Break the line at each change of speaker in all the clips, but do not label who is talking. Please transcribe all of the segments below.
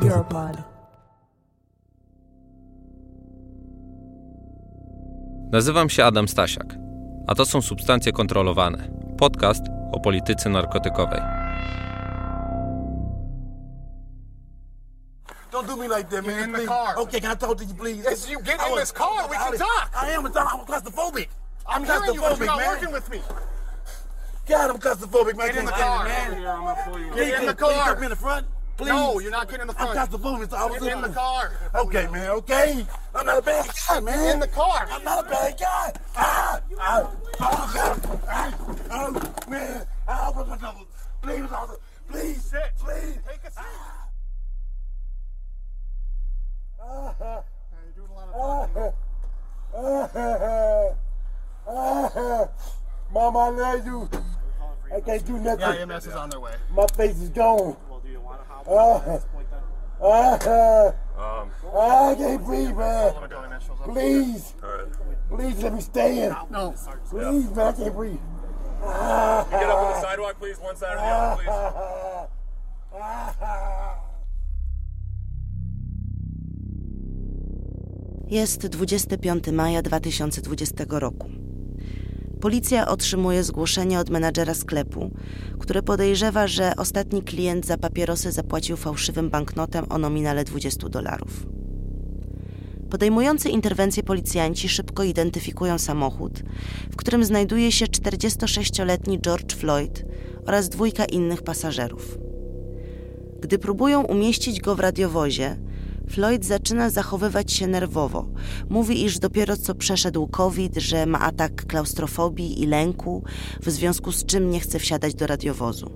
Europod.
Nazywam się Adam Stasiak, a to są Substancje Kontrolowane, podcast o polityce narkotykowej.
Don't do me like that, man.
Get in the car.
Okay, can I talk to you, please?
Yes, you get
I
in
was-
this car. We can talk.
I am. I'm claustrophobic.
I'm hearing you, but you're
man.
working with me.
God, I'm claustrophobic, man.
Get in the car.
man.
Get in the
Can you
car.
put me in the front? Please.
No, you're not getting in the
I'm
front.
claustrophobic, so I was
Get in the car.
Okay, man. Okay. I'm not a bad guy, man.
In the car.
I'm not a bad guy. Ah, ah, oh. Ah, oh, man. Ah, open my nose. Please, officer. Please.
Sit.
Please.
Take a seat.
Ah, ah.
You're doing a lot of
Mom, I love you. I can't do nothing.
Yeah, EMS is on their way.
My face is gone.
Point then?
Ah, I can't breathe, man. Please. Please let me stay in.
No.
Please, man, I can't breathe. Ah,
Get up on the sidewalk, please. One side or the other, please.
Jest 25 maja 2020 roku. Policja otrzymuje zgłoszenie od menadżera sklepu, który podejrzewa, że ostatni klient za papierosy zapłacił fałszywym banknotem o nominale 20 dolarów. Podejmujący interwencję policjanci szybko identyfikują samochód, w którym znajduje się 46-letni George Floyd oraz dwójka innych pasażerów. Gdy próbują umieścić go w radiowozie, Floyd zaczyna zachowywać się nerwowo. Mówi, iż dopiero co przeszedł COVID, że ma atak klaustrofobii i lęku, w związku z czym nie chce wsiadać do radiowozu.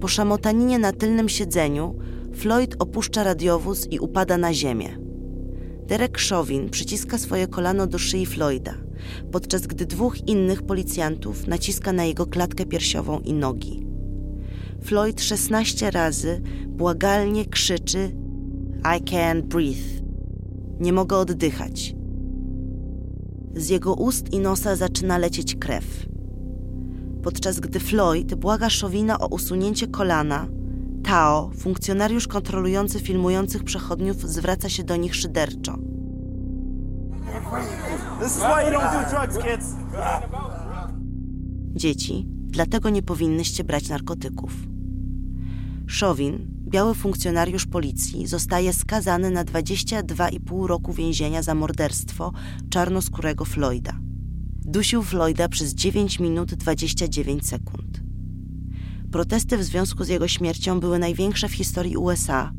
Po szamotaninie na tylnym siedzeniu, Floyd opuszcza radiowóz i upada na ziemię. Derek Chauvin przyciska swoje kolano do szyi Floyda, podczas gdy dwóch innych policjantów naciska na jego klatkę piersiową i nogi. Floyd 16 razy błagalnie krzyczy I can't breathe. Nie mogę oddychać. Z jego ust i nosa zaczyna lecieć krew. Podczas gdy Floyd błaga Chauvina o usunięcie kolana, Tao, funkcjonariusz kontrolujący filmujących przechodniów, zwraca się do nich szyderczo. Dzieci, dlatego nie powinnyście brać narkotyków. Chauvin, biały funkcjonariusz policji, zostaje skazany na 22,5 roku więzienia za morderstwo czarnoskórego Floyda. Dusił Floyda przez 9 minut 29 sekund. Protesty w związku z jego śmiercią były największe w historii USA,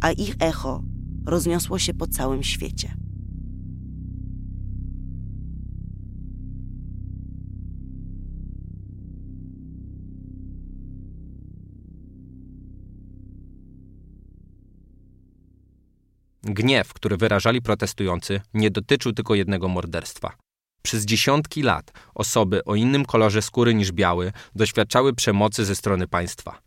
a ich echo rozniosło się po całym świecie.
Gniew, który wyrażali protestujący, nie dotyczył tylko jednego morderstwa. Przez dziesiątki lat osoby o innym kolorze skóry niż biały doświadczały przemocy ze strony państwa.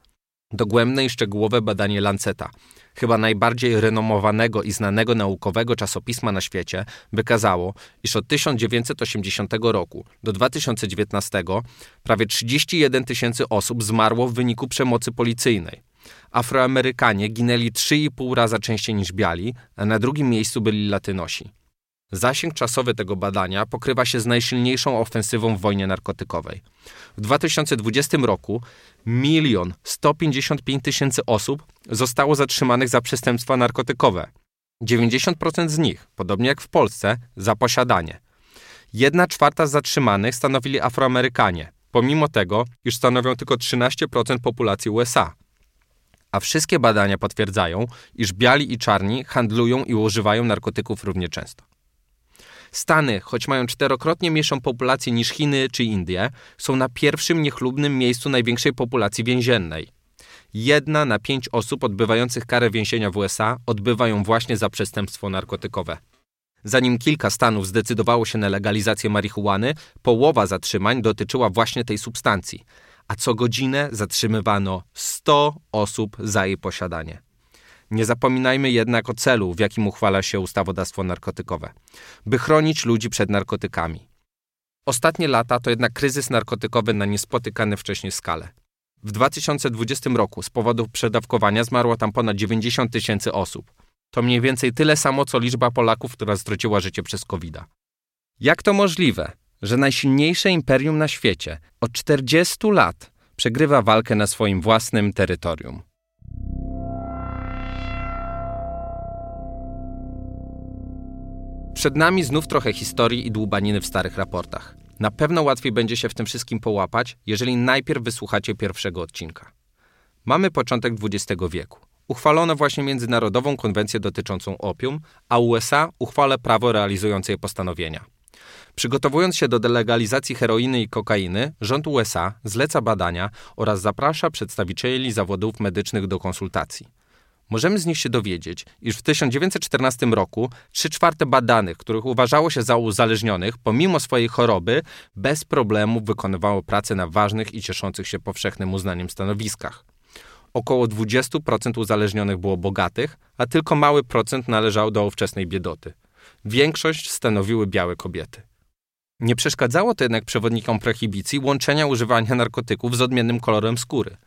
Dogłębne i szczegółowe badanie Lanceta, chyba najbardziej renomowanego i znanego naukowego czasopisma na świecie, wykazało, iż od 1980 roku do 2019 prawie 31 tysięcy osób zmarło w wyniku przemocy policyjnej. Afroamerykanie ginęli 3,5 raza częściej niż biali, a na drugim miejscu byli Latynosi. Zasięg czasowy tego badania pokrywa się z najsilniejszą ofensywą w wojnie narkotykowej. W 2020 roku milion 155 tysięcy osób zostało zatrzymanych za przestępstwa narkotykowe. 90% z nich, podobnie jak w Polsce, za posiadanie. Jedna czwarta zatrzymanych stanowili Afroamerykanie, pomimo tego, iż stanowią tylko 13% populacji USA. A wszystkie badania potwierdzają, iż biali i czarni handlują i używają narkotyków równie często. Stany, choć mają czterokrotnie mniejszą populację niż Chiny czy Indie, są na pierwszym niechlubnym miejscu największej populacji więziennej. Jedna na pięć osób odbywających karę więzienia w USA odbywa ją właśnie za przestępstwo narkotykowe. Zanim kilka stanów zdecydowało się na legalizację marihuany, połowa zatrzymań dotyczyła właśnie tej substancji, a co godzinę zatrzymywano 100 osób za jej posiadanie. Nie zapominajmy jednak o celu, w jakim uchwala się ustawodawstwo narkotykowe by chronić ludzi przed narkotykami. Ostatnie lata to jednak kryzys narkotykowy na niespotykane wcześniej skale. W 2020 roku z powodu przedawkowania zmarło tam ponad 90 tysięcy osób. To mniej więcej tyle samo, co liczba Polaków, która straciła życie przez covid -a. Jak to możliwe, że najsilniejsze imperium na świecie od 40 lat przegrywa walkę na swoim własnym terytorium? Przed nami znów trochę historii i dłubaniny w starych raportach. Na pewno łatwiej będzie się w tym wszystkim połapać, jeżeli najpierw wysłuchacie pierwszego odcinka. Mamy początek XX wieku. Uchwalono właśnie Międzynarodową Konwencję dotyczącą opium, a USA uchwala prawo realizujące jej postanowienia. Przygotowując się do delegalizacji heroiny i kokainy, rząd USA zleca badania oraz zaprasza przedstawicieli zawodów medycznych do konsultacji. Możemy z nich się dowiedzieć, iż w 1914 roku 3 czwarte badanych, których uważało się za uzależnionych, pomimo swojej choroby, bez problemu wykonywało pracę na ważnych i cieszących się powszechnym uznaniem stanowiskach. Około 20% uzależnionych było bogatych, a tylko mały procent należał do ówczesnej biedoty. Większość stanowiły białe kobiety. Nie przeszkadzało to jednak przewodnikom prohibicji łączenia używania narkotyków z odmiennym kolorem skóry.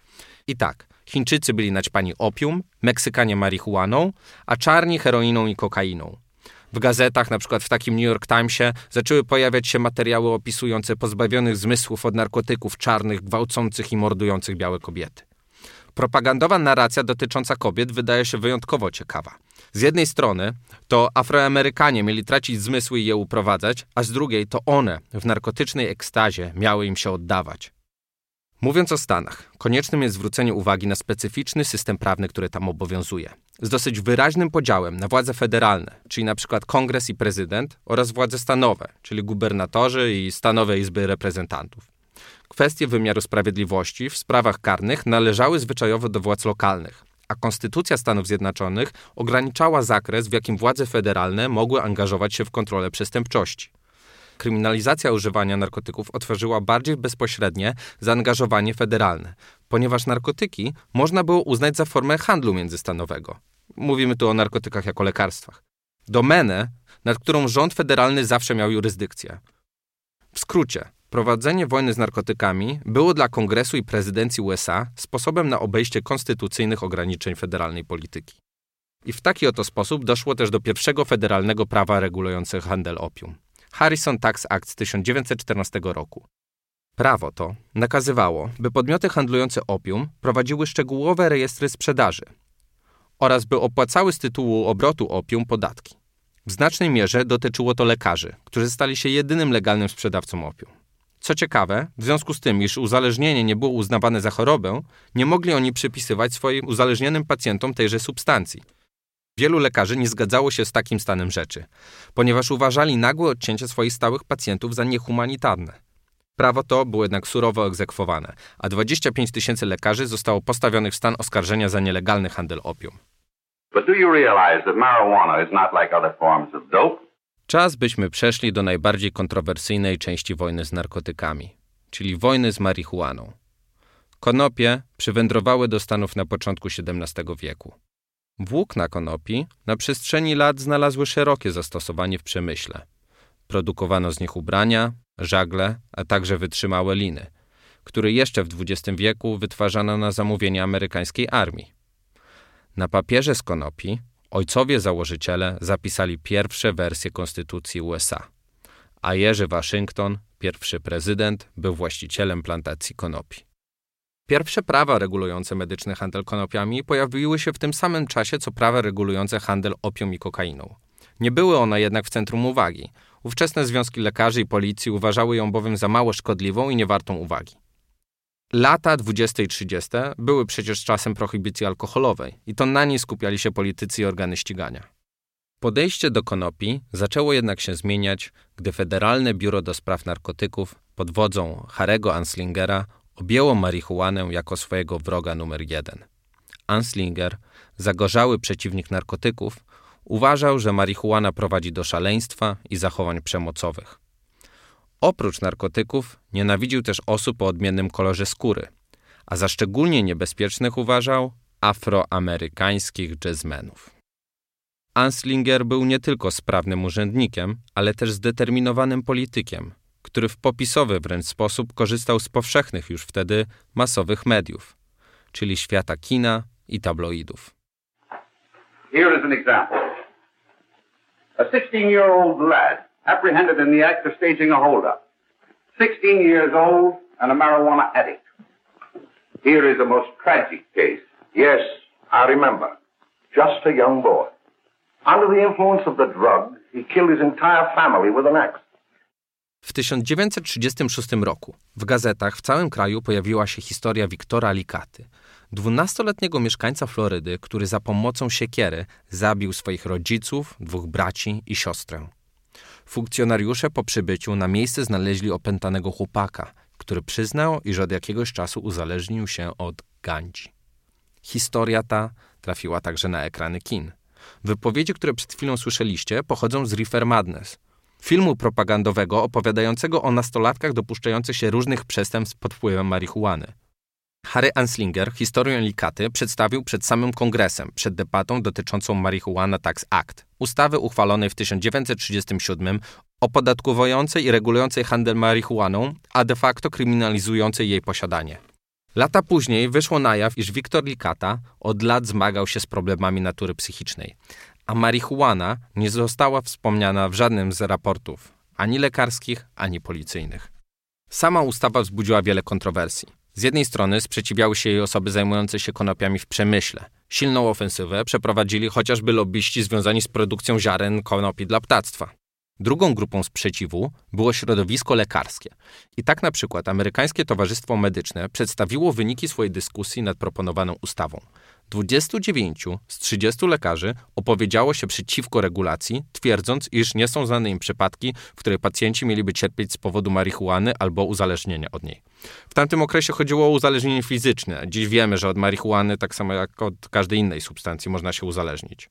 I tak, Chińczycy byli naćpani opium, Meksykanie marihuaną, a czarni heroiną i kokainą. W gazetach, na przykład w takim New York Timesie, zaczęły pojawiać się materiały opisujące pozbawionych zmysłów od narkotyków czarnych, gwałcących i mordujących białe kobiety. Propagandowa narracja dotycząca kobiet wydaje się wyjątkowo ciekawa. Z jednej strony to Afroamerykanie mieli tracić zmysły i je uprowadzać, a z drugiej to one w narkotycznej ekstazie miały im się oddawać. Mówiąc o Stanach, koniecznym jest zwrócenie uwagi na specyficzny system prawny, który tam obowiązuje. Z dosyć wyraźnym podziałem na władze federalne, czyli przykład kongres i prezydent, oraz władze stanowe, czyli gubernatorzy i stanowe izby reprezentantów. Kwestie wymiaru sprawiedliwości w sprawach karnych należały zwyczajowo do władz lokalnych, a Konstytucja Stanów Zjednoczonych ograniczała zakres, w jakim władze federalne mogły angażować się w kontrolę przestępczości. Kryminalizacja używania narkotyków otworzyła bardziej bezpośrednie zaangażowanie federalne, ponieważ narkotyki można było uznać za formę handlu międzystanowego. Mówimy tu o narkotykach jako lekarstwach. Domenę, nad którą rząd federalny zawsze miał jurysdykcję. W skrócie, prowadzenie wojny z narkotykami było dla Kongresu i prezydencji USA sposobem na obejście konstytucyjnych ograniczeń federalnej polityki. I w taki oto sposób doszło też do pierwszego federalnego prawa regulującego handel opium. Harrison Tax Act z 1914 roku. Prawo to nakazywało, by podmioty handlujące opium prowadziły szczegółowe rejestry sprzedaży oraz by opłacały z tytułu obrotu opium podatki. W znacznej mierze dotyczyło to lekarzy, którzy stali się jedynym legalnym sprzedawcą opium. Co ciekawe, w związku z tym, iż uzależnienie nie było uznawane za chorobę, nie mogli oni przypisywać swoim uzależnionym pacjentom tejże substancji – Wielu lekarzy nie zgadzało się z takim stanem rzeczy, ponieważ uważali nagłe odcięcie swoich stałych pacjentów za niehumanitarne. Prawo to było jednak surowo egzekwowane, a 25 tysięcy lekarzy zostało postawionych w stan oskarżenia za nielegalny handel opium. Czas byśmy przeszli do najbardziej kontrowersyjnej części wojny z narkotykami, czyli wojny z marihuaną. Konopie przywędrowały do Stanów na początku XVII wieku. Włókna konopi na przestrzeni lat znalazły szerokie zastosowanie w przemyśle. Produkowano z nich ubrania, żagle, a także wytrzymałe liny, które jeszcze w XX wieku wytwarzano na zamówienie amerykańskiej armii. Na papierze z konopi ojcowie założyciele zapisali pierwsze wersje Konstytucji USA, a Jerzy Waszyngton, pierwszy prezydent, był właścicielem plantacji konopi. Pierwsze prawa regulujące medyczny handel konopiami pojawiły się w tym samym czasie co prawa regulujące handel opium i kokainą. Nie były one jednak w centrum uwagi. Ówczesne związki lekarzy i policji uważały ją bowiem za mało szkodliwą i niewartą uwagi. Lata 20 i 30 były przecież czasem prohibicji alkoholowej i to na niej skupiali się politycy i organy ścigania. Podejście do konopi zaczęło jednak się zmieniać, gdy Federalne Biuro do Spraw Narkotyków pod wodzą Harego Anslingera objęło marihuanę jako swojego wroga numer jeden. Anslinger, zagorzały przeciwnik narkotyków, uważał, że marihuana prowadzi do szaleństwa i zachowań przemocowych. Oprócz narkotyków nienawidził też osób o odmiennym kolorze skóry, a za szczególnie niebezpiecznych uważał afroamerykańskich jazzmenów. Anslinger był nie tylko sprawnym urzędnikiem, ale też zdeterminowanym politykiem – który w popisowy wręcz sposób korzystał z powszechnych już wtedy masowych mediów, czyli świata kina i tabloidów.
Here is an example. A 16-year-old lad apprehended in the act of staging a holdup. 16 years old and a marijuana addict. Here is a most tragic case.
Yes, I remember. Just a young boy. Under the influence of the drug, he killed his entire family with an axe.
W 1936 roku w gazetach w całym kraju pojawiła się historia Wiktora Likaty, dwunastoletniego mieszkańca Florydy, który za pomocą siekiery zabił swoich rodziców, dwóch braci i siostrę. Funkcjonariusze po przybyciu na miejsce znaleźli opętanego chłopaka, który przyznał, iż od jakiegoś czasu uzależnił się od gandzi. Historia ta trafiła także na ekrany kin. Wypowiedzi, które przed chwilą słyszeliście, pochodzą z Reefer Madness, filmu propagandowego opowiadającego o nastolatkach dopuszczających się różnych przestępstw pod wpływem marihuany. Harry Anslinger historię Likaty przedstawił przed samym kongresem, przed debatą dotyczącą Marihuana Tax Act, ustawy uchwalonej w 1937 opodatkowującej i regulującej handel marihuaną, a de facto kryminalizującej jej posiadanie. Lata później wyszło na jaw, iż Wiktor Likata od lat zmagał się z problemami natury psychicznej, a marihuana nie została wspomniana w żadnym z raportów, ani lekarskich, ani policyjnych. Sama ustawa wzbudziła wiele kontrowersji. Z jednej strony sprzeciwiały się jej osoby zajmujące się konopiami w przemyśle. Silną ofensywę przeprowadzili chociażby lobbyści związani z produkcją ziaren konopi dla ptactwa. Drugą grupą sprzeciwu było środowisko lekarskie. I tak na przykład amerykańskie Towarzystwo Medyczne przedstawiło wyniki swojej dyskusji nad proponowaną ustawą. 29 z 30 lekarzy opowiedziało się przeciwko regulacji, twierdząc, iż nie są znane im przypadki, w których pacjenci mieliby cierpieć z powodu marihuany albo uzależnienia od niej. W tamtym okresie chodziło o uzależnienie fizyczne. Dziś wiemy, że od marihuany, tak samo jak od każdej innej substancji, można się uzależnić.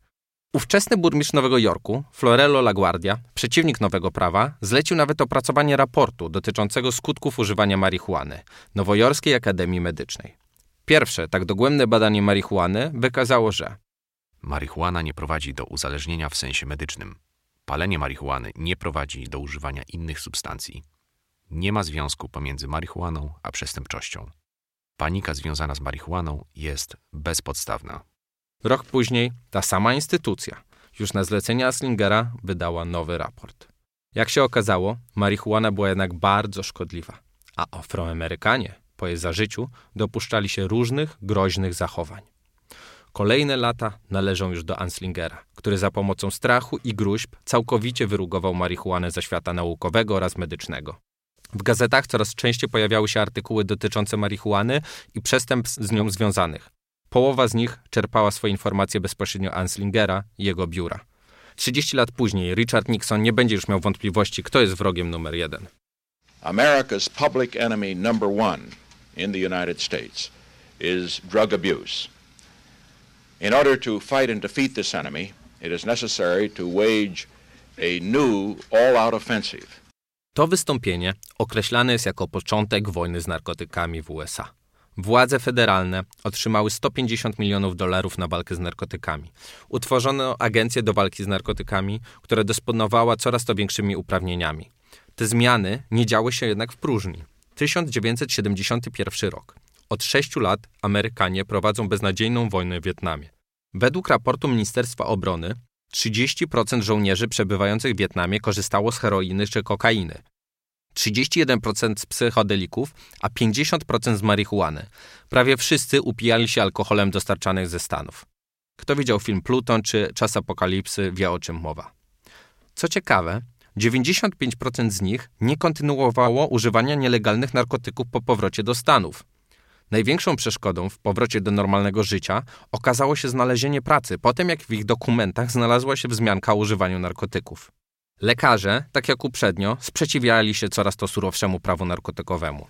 Ówczesny burmistrz Nowego Jorku, Florello LaGuardia, przeciwnik nowego prawa, zlecił nawet opracowanie raportu dotyczącego skutków używania marihuany Nowojorskiej Akademii Medycznej. Pierwsze, tak dogłębne badanie marihuany wykazało, że
Marihuana nie prowadzi do uzależnienia w sensie medycznym. Palenie marihuany nie prowadzi do używania innych substancji. Nie ma związku pomiędzy marihuaną a przestępczością. Panika związana z marihuaną jest bezpodstawna.
Rok później ta sama instytucja, już na zlecenie Aslingera, wydała nowy raport. Jak się okazało, marihuana była jednak bardzo szkodliwa, a Afroamerykanie po jej zażyciu dopuszczali się różnych groźnych zachowań. Kolejne lata należą już do Anslingera, który za pomocą strachu i gruźb całkowicie wyrugował marihuanę ze świata naukowego oraz medycznego. W gazetach coraz częściej pojawiały się artykuły dotyczące marihuany i przestępstw z nią związanych. Połowa z nich czerpała swoje informacje bezpośrednio Anslingera i jego biura. 30 lat później Richard Nixon nie będzie już miał wątpliwości, kto jest wrogiem numer jeden.
America's public enemy number one in the United States is drug abuse. In order to fight and defeat this enemy, it is necessary to wage a new all out offensive.
To wystąpienie określane jest jako początek wojny z narkotykami w USA. Władze federalne otrzymały 150 milionów dolarów na walkę z narkotykami. Utworzono agencję do walki z narkotykami, która dysponowała coraz to większymi uprawnieniami. Te zmiany nie działy się jednak w próżni. 1971 rok. Od sześciu lat Amerykanie prowadzą beznadziejną wojnę w Wietnamie. Według raportu Ministerstwa Obrony 30% żołnierzy przebywających w Wietnamie korzystało z heroiny czy kokainy. 31% z psychodelików, a 50% z marihuany. Prawie wszyscy upijali się alkoholem dostarczanych ze Stanów. Kto widział film Pluton czy Czas Apokalipsy, wie o czym mowa. Co ciekawe, 95% z nich nie kontynuowało używania nielegalnych narkotyków po powrocie do Stanów. Największą przeszkodą w powrocie do normalnego życia okazało się znalezienie pracy, potem jak w ich dokumentach znalazła się wzmianka o używaniu narkotyków. Lekarze, tak jak uprzednio, sprzeciwiali się coraz to surowszemu prawu narkotykowemu.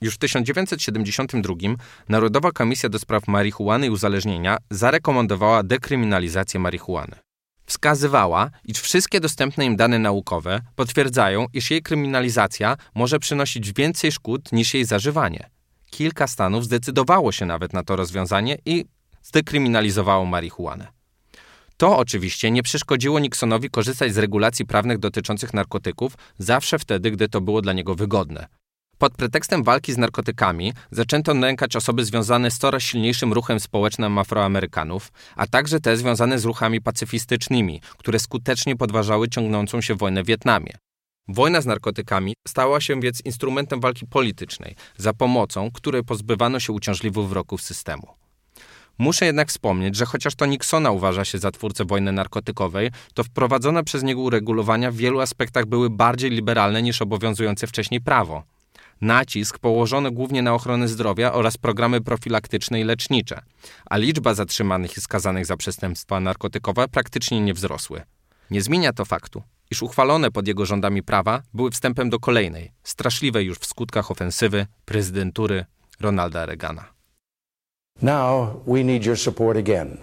Już w 1972 Narodowa Komisja do Spraw Marihuany i Uzależnienia zarekomendowała dekryminalizację marihuany. Wskazywała, iż wszystkie dostępne im dane naukowe potwierdzają, iż jej kryminalizacja może przynosić więcej szkód niż jej zażywanie. Kilka stanów zdecydowało się nawet na to rozwiązanie i zdekryminalizowało marihuanę. To oczywiście nie przeszkodziło Nixonowi korzystać z regulacji prawnych dotyczących narkotyków zawsze wtedy, gdy to było dla niego wygodne. Pod pretekstem walki z narkotykami zaczęto nękać osoby związane z coraz silniejszym ruchem społecznym Afroamerykanów, a także te związane z ruchami pacyfistycznymi, które skutecznie podważały ciągnącą się wojnę w Wietnamie. Wojna z narkotykami stała się więc instrumentem walki politycznej, za pomocą której pozbywano się uciążliwych wroków systemu. Muszę jednak wspomnieć, że chociaż to Nixona uważa się za twórcę wojny narkotykowej, to wprowadzone przez niego uregulowania w wielu aspektach były bardziej liberalne niż obowiązujące wcześniej prawo. Nacisk położono głównie na ochronę zdrowia oraz programy profilaktyczne i lecznicze, a liczba zatrzymanych i skazanych za przestępstwa narkotykowe praktycznie nie wzrosły. Nie zmienia to faktu, iż uchwalone pod jego rządami prawa były wstępem do kolejnej, straszliwej już w skutkach ofensywy prezydentury Ronalda Reagana.
Now we need your support again.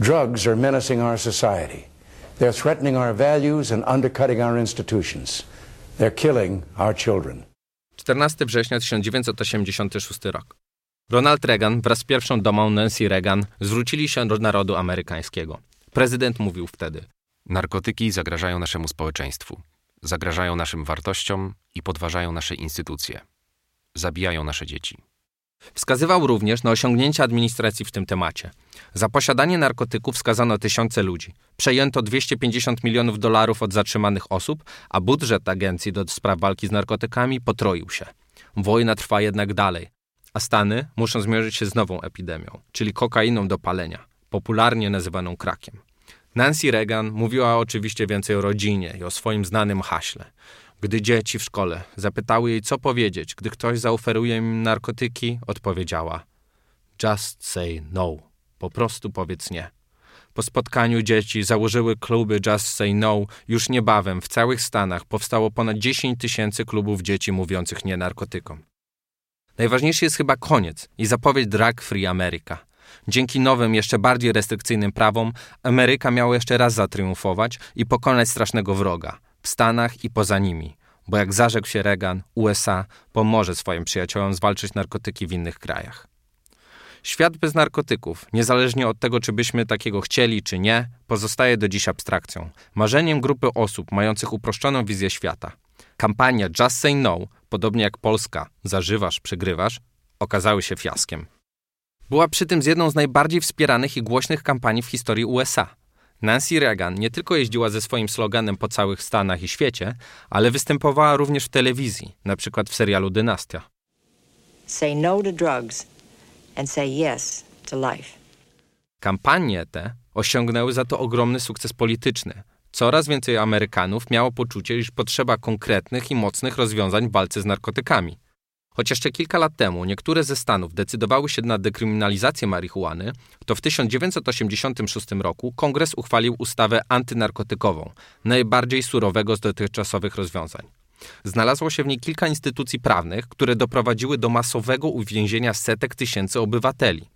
Drugs are menacing our society. They're threatening our values and undercutting our institutions. They're killing our children.
14 września 1986 rok. Ronald Reagan wraz z pierwszą domą Nancy Reagan zwrócili się do narodu amerykańskiego. Prezydent mówił wtedy:
Narkotyki zagrażają naszemu społeczeństwu, zagrażają naszym wartościom i podważają nasze instytucje. Zabijają nasze dzieci.
Wskazywał również na osiągnięcia administracji w tym temacie. Za posiadanie narkotyków skazano tysiące ludzi. Przejęto 250 milionów dolarów od zatrzymanych osób, a budżet agencji do spraw walki z narkotykami potroił się. Wojna trwa jednak dalej, a Stany muszą zmierzyć się z nową epidemią, czyli kokainą do palenia, popularnie nazywaną krakiem. Nancy Reagan mówiła oczywiście więcej o rodzinie i o swoim znanym haśle. Gdy dzieci w szkole zapytały jej, co powiedzieć, gdy ktoś zaoferuje im narkotyki, odpowiedziała: Just say no. Po prostu powiedz nie. Po spotkaniu dzieci założyły kluby Just Say No. Już niebawem w całych Stanach powstało ponad 10 tysięcy klubów dzieci mówiących nie narkotykom. Najważniejszy jest chyba koniec i zapowiedź Drug Free America. Dzięki nowym, jeszcze bardziej restrykcyjnym prawom, Ameryka miała jeszcze raz zatriumfować i pokonać strasznego wroga w Stanach i poza nimi, bo jak zarzekł się Reagan, USA pomoże swoim przyjaciołom zwalczyć narkotyki w innych krajach. Świat bez narkotyków, niezależnie od tego, czy byśmy takiego chcieli, czy nie, pozostaje do dziś abstrakcją, marzeniem grupy osób mających uproszczoną wizję świata. Kampania Just Say No, podobnie jak Polska Zażywasz, przegrywasz, okazały się fiaskiem. Była przy tym z jedną z najbardziej wspieranych i głośnych kampanii w historii USA. Nancy Reagan nie tylko jeździła ze swoim sloganem po całych Stanach i świecie, ale występowała również w telewizji, na przykład w serialu Dynastia.
Say no to drugs and say yes to life.
Kampanie te osiągnęły za to ogromny sukces polityczny. Coraz więcej Amerykanów miało poczucie, iż potrzeba konkretnych i mocnych rozwiązań w walce z narkotykami. Choć jeszcze kilka lat temu niektóre ze stanów decydowały się na dekryminalizację marihuany, to w 1986 roku kongres uchwalił ustawę antynarkotykową, najbardziej surowego z dotychczasowych rozwiązań. Znalazło się w niej kilka instytucji prawnych, które doprowadziły do masowego uwięzienia setek tysięcy obywateli.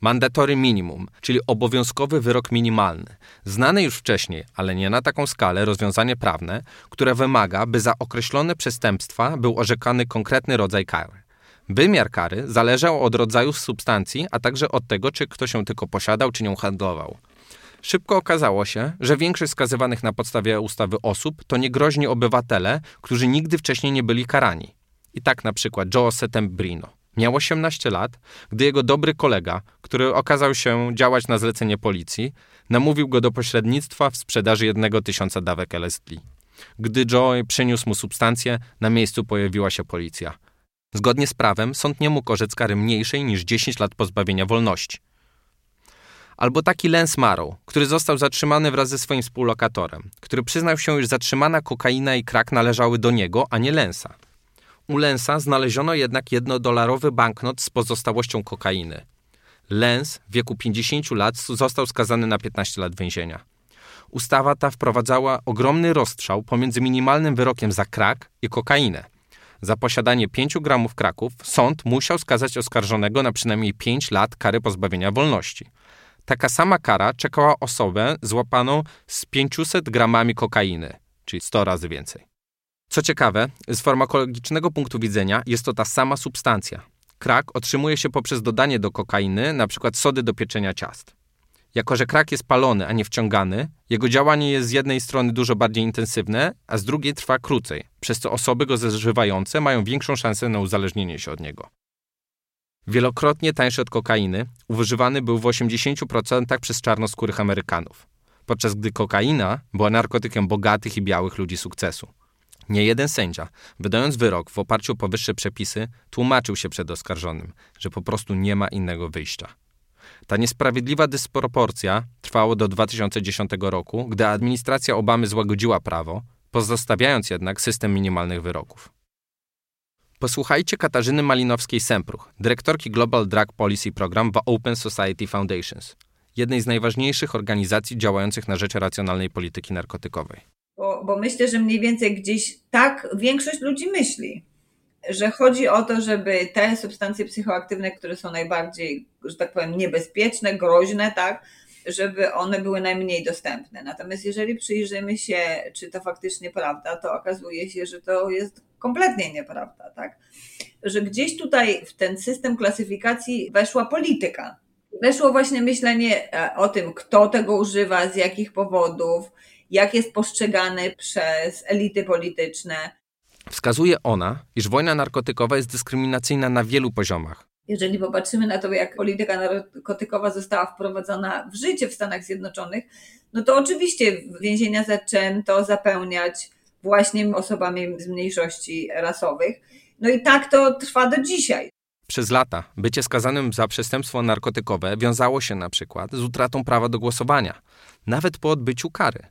Mandatory minimum, czyli obowiązkowy wyrok minimalny. Znane już wcześniej, ale nie na taką skalę, rozwiązanie prawne, które wymaga, by za określone przestępstwa był orzekany konkretny rodzaj kary. Wymiar kary zależał od rodzaju substancji, a także od tego, czy ktoś ją tylko posiadał, czy nią handlował. Szybko okazało się, że większość skazywanych na podstawie ustawy osób to niegroźni obywatele, którzy nigdy wcześniej nie byli karani. I tak na przykład Joe Setembrino. Miał 18 lat, gdy jego dobry kolega, który okazał się działać na zlecenie policji, namówił go do pośrednictwa w sprzedaży jednego tysiąca dawek LSD. Gdy Joe przyniósł mu substancję, na miejscu pojawiła się policja. Zgodnie z prawem sąd nie mógł orzec kary mniejszej niż 10 lat pozbawienia wolności. Albo taki Lance Marrow, który został zatrzymany wraz ze swoim współlokatorem, który przyznał się, iż zatrzymana kokaina i krak należały do niego, a nie Lensa. U Lensa znaleziono jednak jednodolarowy banknot z pozostałością kokainy. Lens w wieku 50 lat został skazany na 15 lat więzienia. Ustawa ta wprowadzała ogromny rozstrzał pomiędzy minimalnym wyrokiem za krak i kokainę. Za posiadanie 5 gramów kraków sąd musiał skazać oskarżonego na przynajmniej 5 lat kary pozbawienia wolności. Taka sama kara czekała osobę złapaną z 500 gramami kokainy, czyli 100 razy więcej. Co ciekawe, z farmakologicznego punktu widzenia jest to ta sama substancja. Krak otrzymuje się poprzez dodanie do kokainy np. sody do pieczenia ciast. Jako, że krak jest palony, a nie wciągany, jego działanie jest z jednej strony dużo bardziej intensywne, a z drugiej trwa krócej, przez co osoby go zażywające mają większą szansę na uzależnienie się od niego. Wielokrotnie tańszy od kokainy, używany był w 80% przez czarnoskórych Amerykanów, podczas gdy kokaina była narkotykiem bogatych i białych ludzi sukcesu. Nie jeden sędzia, wydając wyrok w oparciu o powyższe przepisy, tłumaczył się przed oskarżonym, że po prostu nie ma innego wyjścia. Ta niesprawiedliwa dysproporcja trwała do 2010 roku, gdy administracja Obamy złagodziła prawo, pozostawiając jednak system minimalnych wyroków. Posłuchajcie Katarzyny Malinowskiej-Sempruch, dyrektorki Global Drug Policy Program w Open Society Foundations, jednej z najważniejszych organizacji działających na rzecz racjonalnej polityki narkotykowej.
Bo, myślę, że mniej więcej gdzieś tak większość ludzi myśli, że chodzi o to, żeby te substancje psychoaktywne, które są najbardziej, że tak powiem, niebezpieczne, groźne, tak, żeby one były najmniej dostępne. Natomiast jeżeli przyjrzymy się, czy to faktycznie prawda, to okazuje się, że to jest kompletnie nieprawda, tak? Że gdzieś tutaj w ten system klasyfikacji weszła polityka. Weszło właśnie myślenie e, o tym, kto tego używa, z jakich powodów, jak jest postrzegany przez elity polityczne.
Wskazuje ona, iż wojna narkotykowa jest dyskryminacyjna na wielu poziomach.
Jeżeli popatrzymy na to, jak polityka narkotykowa została wprowadzona w życie w Stanach Zjednoczonych, no to oczywiście więzienia zaczęto zapełniać właśnie osobami z mniejszości rasowych. No i tak to trwa do dzisiaj.
Przez lata bycie skazanym za przestępstwo narkotykowe wiązało się na przykład z utratą prawa do głosowania, nawet po odbyciu kary.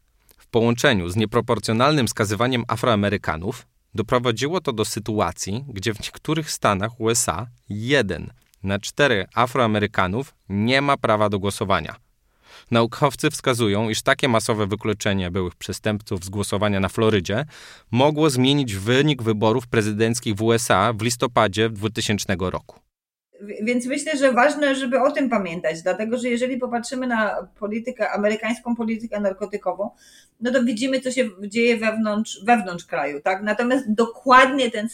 W połączeniu z nieproporcjonalnym skazywaniem Afroamerykanów doprowadziło to do sytuacji, gdzie w niektórych stanach USA jeden na cztery Afroamerykanów nie ma prawa do głosowania. Naukowcy wskazują, iż takie masowe wykluczenie byłych przestępców z głosowania na Florydzie mogło zmienić wynik wyborów prezydenckich w USA w listopadzie 2000 roku.
Więc myślę, że ważne, żeby o tym pamiętać, dlatego że jeżeli popatrzymy na politykę, amerykańską politykę narkotykową, no to widzimy, co się dzieje wewnątrz, wewnątrz kraju, tak? Natomiast dokładnie ten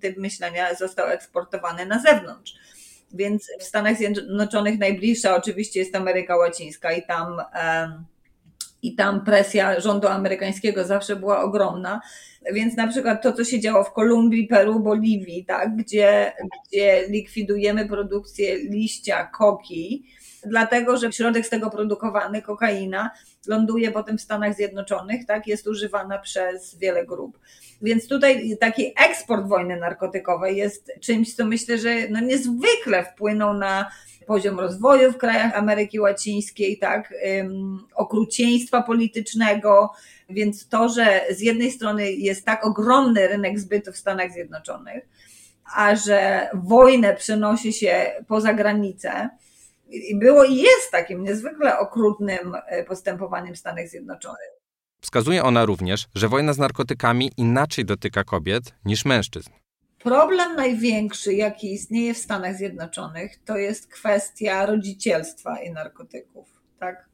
typ myślenia został eksportowany na zewnątrz. Więc w Stanach Zjednoczonych najbliższa oczywiście jest Ameryka Łacińska i tam, i tam presja rządu amerykańskiego zawsze była ogromna. Więc na przykład to, co się działo w Kolumbii, Peru, Boliwii, tak, gdzie, gdzie likwidujemy produkcję liścia koki, dlatego że środek z tego produkowany, kokaina, ląduje potem w Stanach Zjednoczonych, tak, jest używana przez wiele grup. Więc tutaj taki eksport wojny narkotykowej jest czymś, co myślę, że no niezwykle wpłynął na poziom rozwoju w krajach Ameryki Łacińskiej, tak, okrucieństwa politycznego, więc to, że z jednej strony jest tak ogromny rynek zbytu w Stanach Zjednoczonych, a że wojnę przenosi się poza granicę, było i jest takim niezwykle okrutnym e, postępowaniem Stanów Zjednoczonych.
Wskazuje ona również, że wojna z narkotykami inaczej dotyka kobiet niż mężczyzn.
Problem największy, jaki istnieje w Stanach Zjednoczonych, to jest kwestia rodzicielstwa i narkotyków. Tak?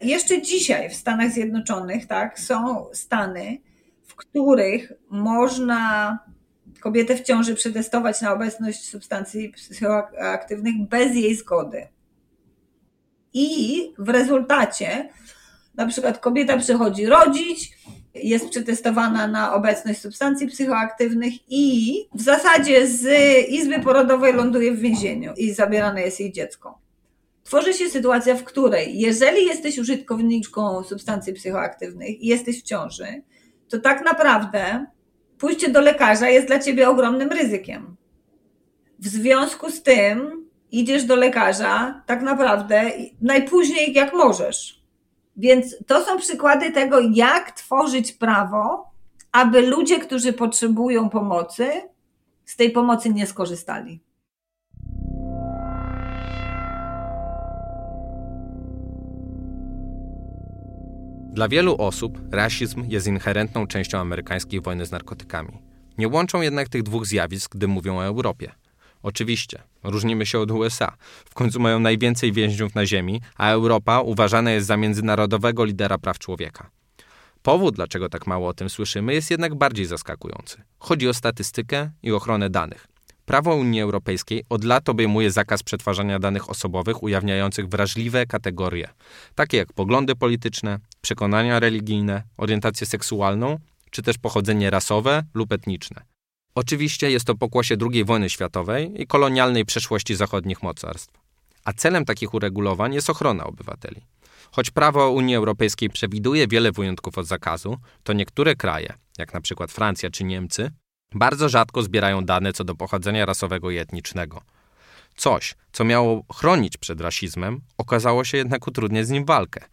Jeszcze dzisiaj w Stanach Zjednoczonych tak, są stany, w których można kobietę w ciąży przetestować na obecność substancji psychoaktywnych bez jej zgody. I w rezultacie na przykład kobieta przychodzi rodzić, jest przetestowana na obecność substancji psychoaktywnych i w zasadzie z izby porodowej ląduje w więzieniu i zabierane jest jej dziecko. Tworzy się sytuacja, w której jeżeli jesteś użytkowniczką substancji psychoaktywnych i jesteś w ciąży, to tak naprawdę pójście do lekarza jest dla ciebie ogromnym ryzykiem. W związku z tym idziesz do lekarza tak naprawdę najpóźniej jak możesz. Więc to są przykłady tego, jak tworzyć prawo, aby ludzie, którzy potrzebują pomocy, z tej pomocy nie skorzystali.
Dla wielu osób rasizm jest inherentną częścią amerykańskiej wojny z narkotykami. Nie łączą jednak tych dwóch zjawisk, gdy mówią o Europie. Oczywiście, różnimy się od USA. W końcu mają najwięcej więźniów na ziemi, a Europa uważana jest za międzynarodowego lidera praw człowieka. Powód, dlaczego tak mało o tym słyszymy, jest jednak bardziej zaskakujący. Chodzi o statystykę i ochronę danych. Prawo Unii Europejskiej od lat obejmuje zakaz przetwarzania danych osobowych ujawniających wrażliwe kategorie, takie jak poglądy polityczne, przekonania religijne, orientację seksualną czy też pochodzenie rasowe lub etniczne. Oczywiście jest to pokłosie II wojny światowej i kolonialnej przeszłości zachodnich mocarstw. A celem takich uregulowań jest ochrona obywateli. Choć prawo Unii Europejskiej przewiduje wiele wyjątków od zakazu, to niektóre kraje, jak na przykład Francja czy Niemcy, bardzo rzadko zbierają dane co do pochodzenia rasowego i etnicznego. Coś, co miało chronić przed rasizmem, okazało się jednak utrudniać z nim walkę.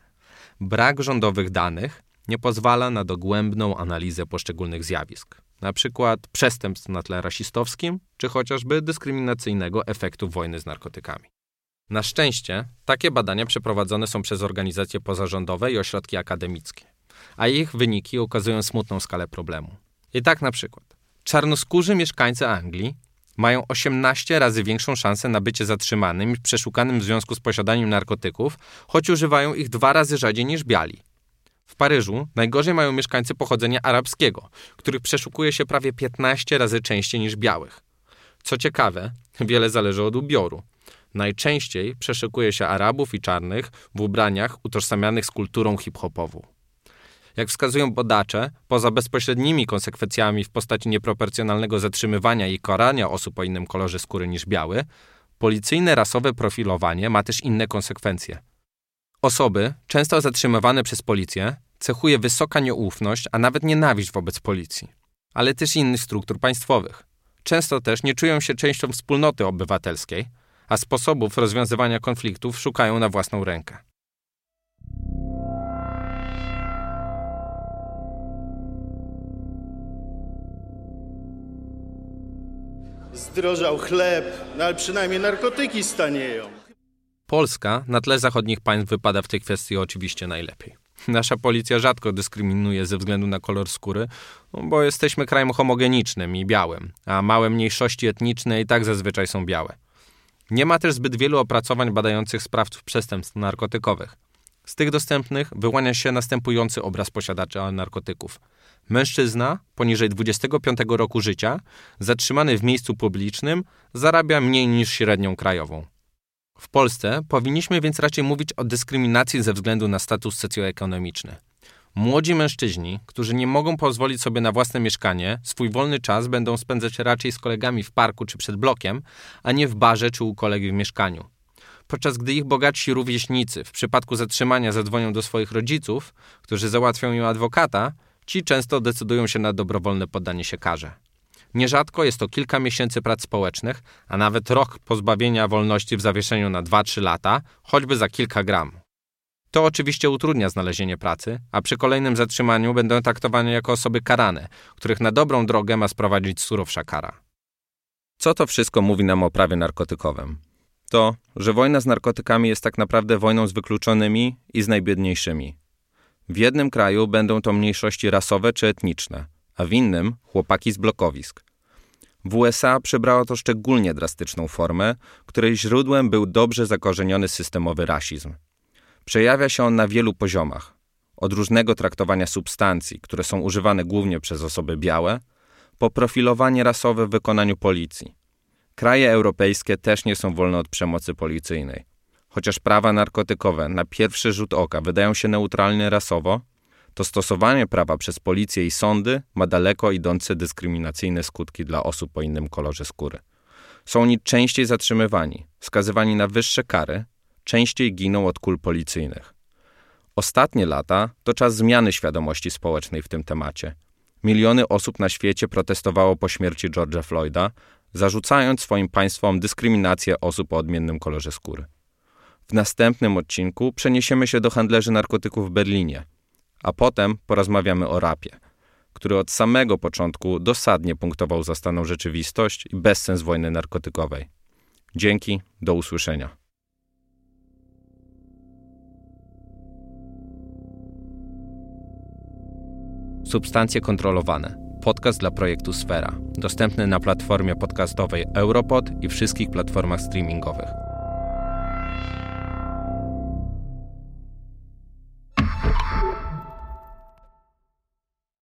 Brak rządowych danych nie pozwala na dogłębną analizę poszczególnych zjawisk, na przykład przestępstw na tle rasistowskim, czy chociażby dyskryminacyjnego efektu wojny z narkotykami. Na szczęście takie badania przeprowadzone są przez organizacje pozarządowe i ośrodki akademickie, a ich wyniki ukazują smutną skalę problemu. I tak na przykład czarnoskórzy mieszkańcy Anglii mają 18 razy większą szansę na bycie zatrzymanym i przeszukanym w związku z posiadaniem narkotyków, choć używają ich dwa razy rzadziej niż biali. W Paryżu najgorzej mają mieszkańcy pochodzenia arabskiego, których przeszukuje się prawie 15 razy częściej niż białych. Co ciekawe, wiele zależy od ubioru. Najczęściej przeszukuje się Arabów i czarnych w ubraniach utożsamianych z kulturą hip-hopową. Jak wskazują badacze, poza bezpośrednimi konsekwencjami w postaci nieproporcjonalnego zatrzymywania i karania osób o innym kolorze skóry niż biały, policyjne rasowe profilowanie ma też inne konsekwencje. Osoby, często zatrzymywane przez policję, cechuje wysoka nieufność, a nawet nienawiść wobec policji, ale też innych struktur państwowych. Często też nie czują się częścią wspólnoty obywatelskiej, a sposobów rozwiązywania konfliktów szukają na własną rękę.
Zdrożał chleb, no ale przynajmniej narkotyki stanieją.
Polska na tle zachodnich państw wypada w tej kwestii oczywiście najlepiej. Nasza policja rzadko dyskryminuje ze względu na kolor skóry, bo jesteśmy krajem homogenicznym i białym, a małe mniejszości etniczne i tak zazwyczaj są białe. Nie ma też zbyt wielu opracowań badających sprawców przestępstw narkotykowych. Z tych dostępnych wyłania się następujący obraz posiadacza narkotyków. Mężczyzna poniżej 25 roku życia, zatrzymany w miejscu publicznym, zarabia mniej niż średnią krajową. W Polsce powinniśmy więc raczej mówić o dyskryminacji ze względu na status socjoekonomiczny. Młodzi mężczyźni, którzy nie mogą pozwolić sobie na własne mieszkanie, swój wolny czas będą spędzać raczej z kolegami w parku czy przed blokiem, a nie w barze czy u kolegi w mieszkaniu. Podczas gdy ich bogatsi rówieśnicy w przypadku zatrzymania zadzwonią do swoich rodziców, którzy załatwią im adwokata, ci często decydują się na dobrowolne poddanie się karze. Nierzadko jest to kilka miesięcy prac społecznych, a nawet rok pozbawienia wolności w zawieszeniu na 2-3 lata, choćby za kilka gram. To oczywiście utrudnia znalezienie pracy, a przy kolejnym zatrzymaniu będą traktowane jako osoby karane, których na dobrą drogę ma sprowadzić surowsza kara. Co to wszystko mówi nam o prawie narkotykowym? To, że wojna z narkotykami jest tak naprawdę wojną z wykluczonymi i z najbiedniejszymi. W jednym kraju będą to mniejszości rasowe czy etniczne, a w innym chłopaki z blokowisk. W USA przybrało to szczególnie drastyczną formę, której źródłem był dobrze zakorzeniony systemowy rasizm. Przejawia się on na wielu poziomach. Od różnego traktowania substancji, które są używane głównie przez osoby białe, po profilowanie rasowe w wykonaniu policji. Kraje europejskie też nie są wolne od przemocy policyjnej. Chociaż prawa narkotykowe na pierwszy rzut oka wydają się neutralne rasowo, to stosowanie prawa przez policję i sądy ma daleko idące dyskryminacyjne skutki dla osób o innym kolorze skóry. Są oni częściej zatrzymywani, skazywani na wyższe kary, częściej giną od kul policyjnych. Ostatnie lata to czas zmiany świadomości społecznej w tym temacie. Miliony osób na świecie protestowało po śmierci George'a Floyda, zarzucając swoim państwom dyskryminację osób o odmiennym kolorze skóry. W następnym odcinku przeniesiemy się do handlerzy narkotyków w Berlinie, a potem porozmawiamy o rapie, który od samego początku dosadnie punktował za staną rzeczywistość i bezsens wojny narkotykowej. Dzięki, do usłyszenia. Substancje kontrolowane. Podcast dla projektu Sfera. Dostępny na platformie podcastowej Europod i wszystkich platformach streamingowych.